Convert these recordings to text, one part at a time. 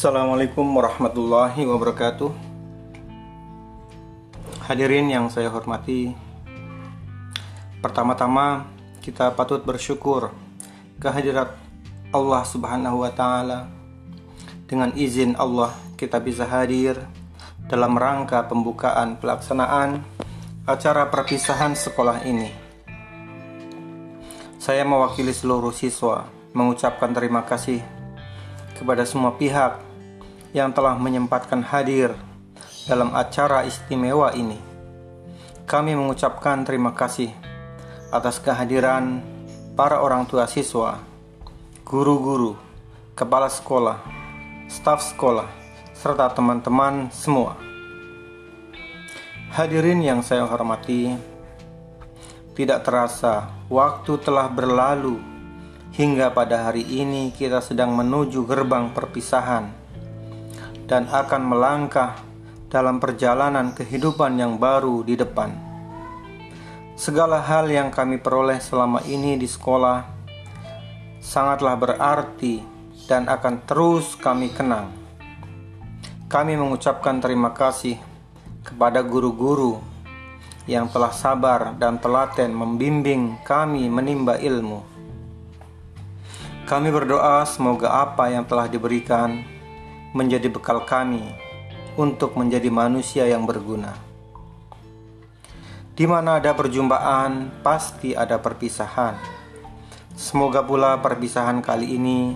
Assalamualaikum warahmatullahi wabarakatuh. Hadirin yang saya hormati, pertama-tama kita patut bersyukur kehadirat Allah Subhanahu wa taala. Dengan izin Allah, kita bisa hadir dalam rangka pembukaan pelaksanaan acara perpisahan sekolah ini. Saya mewakili seluruh siswa mengucapkan terima kasih kepada semua pihak yang telah menyempatkan hadir dalam acara istimewa ini. Kami mengucapkan terima kasih atas kehadiran para orang tua siswa, guru-guru, kepala sekolah, staf sekolah, serta teman-teman semua. Hadirin yang saya hormati, tidak terasa waktu telah berlalu hingga pada hari ini kita sedang menuju gerbang perpisahan dan akan melangkah dalam perjalanan kehidupan yang baru di depan. Segala hal yang kami peroleh selama ini di sekolah sangatlah berarti dan akan terus kami kenang. Kami mengucapkan terima kasih kepada guru-guru yang telah sabar dan telaten membimbing kami menimba ilmu. Kami berdoa semoga apa yang telah diberikan menjadi bekal kami untuk menjadi manusia yang berguna. Di mana ada perjumpaan, pasti ada perpisahan. Semoga pula perpisahan kali ini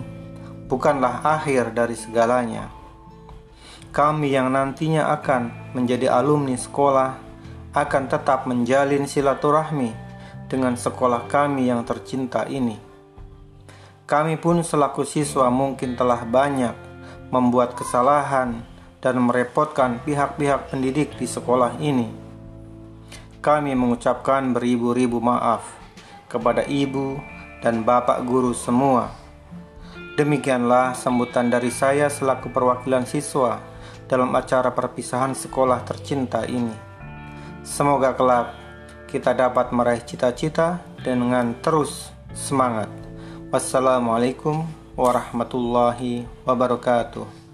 bukanlah akhir dari segalanya. Kami yang nantinya akan menjadi alumni sekolah akan tetap menjalin silaturahmi dengan sekolah kami yang tercinta ini. Kami pun selaku siswa mungkin telah banyak membuat kesalahan dan merepotkan pihak-pihak pendidik di sekolah ini. Kami mengucapkan beribu-ribu maaf kepada ibu dan bapak guru semua. Demikianlah sambutan dari saya selaku perwakilan siswa dalam acara perpisahan sekolah tercinta ini. Semoga kelak kita dapat meraih cita-cita dengan terus semangat. Wassalamualaikum warahmatullahi wabarakatuh.